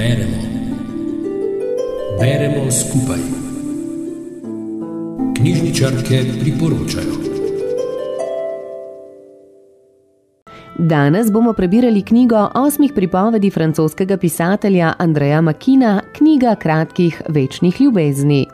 Beremo. Beremo skupaj. Knjižničarke priporočajo. Danes bomo prebirali knjigo osmih pripovedi francoskega pisatelja Andreja Makina, knjiga kratkih večnih ljubezni.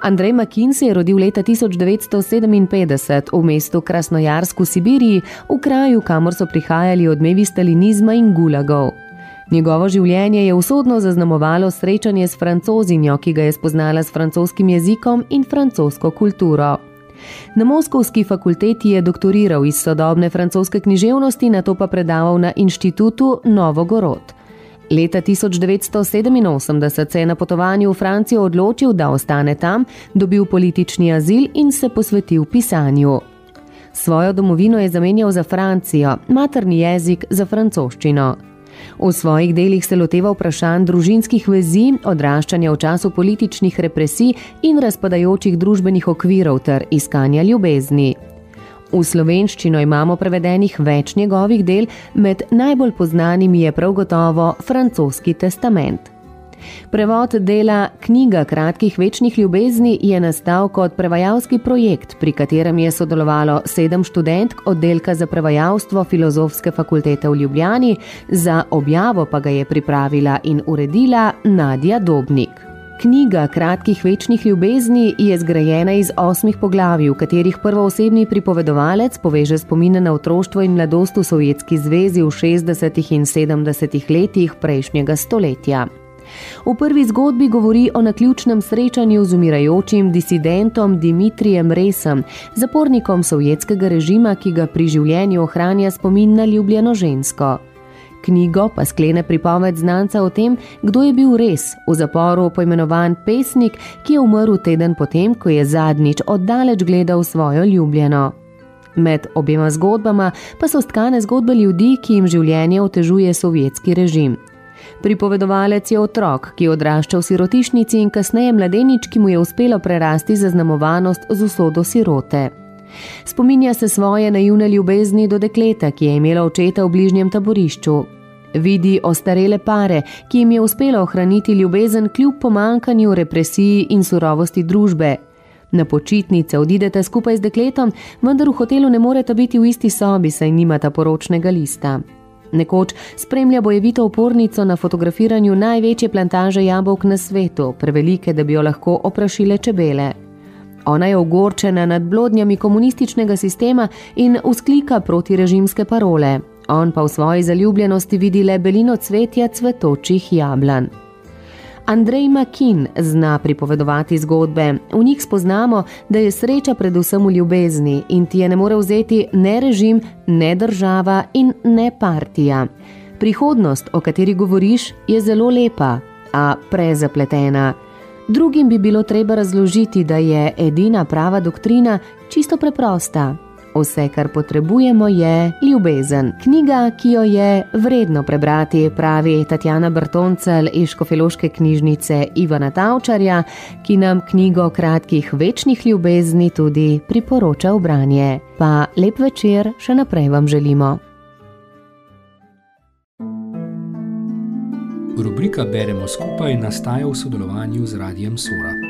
Andrej Makin se je rodil leta 1957 v mestu Krasnojarsk v Sibiriji, v kraju, kamor so prihajali odmevi stalinizma in gulagov. Njegovo življenje je usodno zaznamovalo srečanje s francozinjo, ki ga je spoznala s francoskim jezikom in francosko kulturo. Na Moskovski fakulteti je doktoriral iz sodobne francoske književnosti, na to pa predaval na inštitutu Novogorod. Leta 1987 se je na potovanju v Francijo odločil, da ostane tam, dobil politični azil in se posvetil pisanju. Svojo domovino je zamenjal za Francijo, materni jezik za francoščino. V svojih delih se loteva vprašanj družinskih vezi, odraščanja v času političnih represij in razpadajočih družbenih okvirov ter iskanja ljubezni. V slovenščino imamo prevedenih več njegovih del, med najbolj znanimi je prav gotovo francoski testament. Prevod dela Knjiga kratkih večnih ljubezni je nastal kot prevajalski projekt, pri katerem je sodelovalo sedem študentk oddelka za prevajalstvo Filozofske fakultete v Ljubljani, za objavo pa ga je pripravila in uredila Nadja Dobnik. Knjiga kratkih večnih ljubezni je zgrajena iz osmih poglavij, v katerih prvoosebni pripovedovalec poveže spomine na otroštvo in mladost v Sovjetski zvezi v 60. in 70. letih prejšnjega stoletja. V prvi zgodbi govori o naključnem srečanju z umirajočim disidentom Dimitrijem Resem, zapornikom sovjetskega režima, ki ga pri življenju ohranja spomin na ljubljeno žensko. Knjigo pa sklene pripoved znanca o tem, kdo je bil res v zaporu poimenovan pesnik, ki je umrl teden potem, ko je zadnjič oddaleč gledal svojo ljubljeno. Med obema zgodbama pa so stkane zgodbe ljudi, ki jim življenje otežuje sovjetski režim. Pripovedovalec je otrok, ki je odraščal v sirotišnici in kasneje mladenič, ki mu je uspelo prerasti zaznamovanost z usodo sirote. Spominja se svoje naivne ljubezni do dekleta, ki je imela očeta v bližnjem taborišču. Vidi ostarele pare, ki jim je uspelo ohraniti ljubezen kljub pomankanju, represiji in surovosti družbe. Na počitnice odidete skupaj z dekletom, vendar v hotelu ne morete biti v isti sobi, saj nimata poročnega lista. Nekoč spremlja bojevito opornico na fotografiranju največje plantaže jabolk na svetu, prevelike, da bi jo lahko oprašile čebele. Ona je ogorčena nad blodnjami komunističnega sistema in usklika proti režimske parole. On pa v svoji zaljubljenosti vidi le belino cvetja cvetočih jablan. Andrej Makin zna pripovedovati zgodbe. V njih spoznamo, da je sreča predvsem v ljubezni in ti je ne more vzeti ne režim, ne država in ne partija. Prihodnost, o kateri govoriš, je zelo lepa, a prezapletena. Drugim bi bilo treba razložiti, da je edina prava doktrina čisto preprosta. Vse, kar potrebujemo, je ljubezen. Knjiga, ki jo je vredno prebrati, pravi Tatjana Brtoncel iz Škofeloške knjižnice Ivana Tavčarja, ki nam knjigo kratkih večnih ljubezni tudi priporoča v branje. Pa lep večer še naprej vam želimo. Rubrika Beremo skupaj nastaja v sodelovanju z Radijem Sora.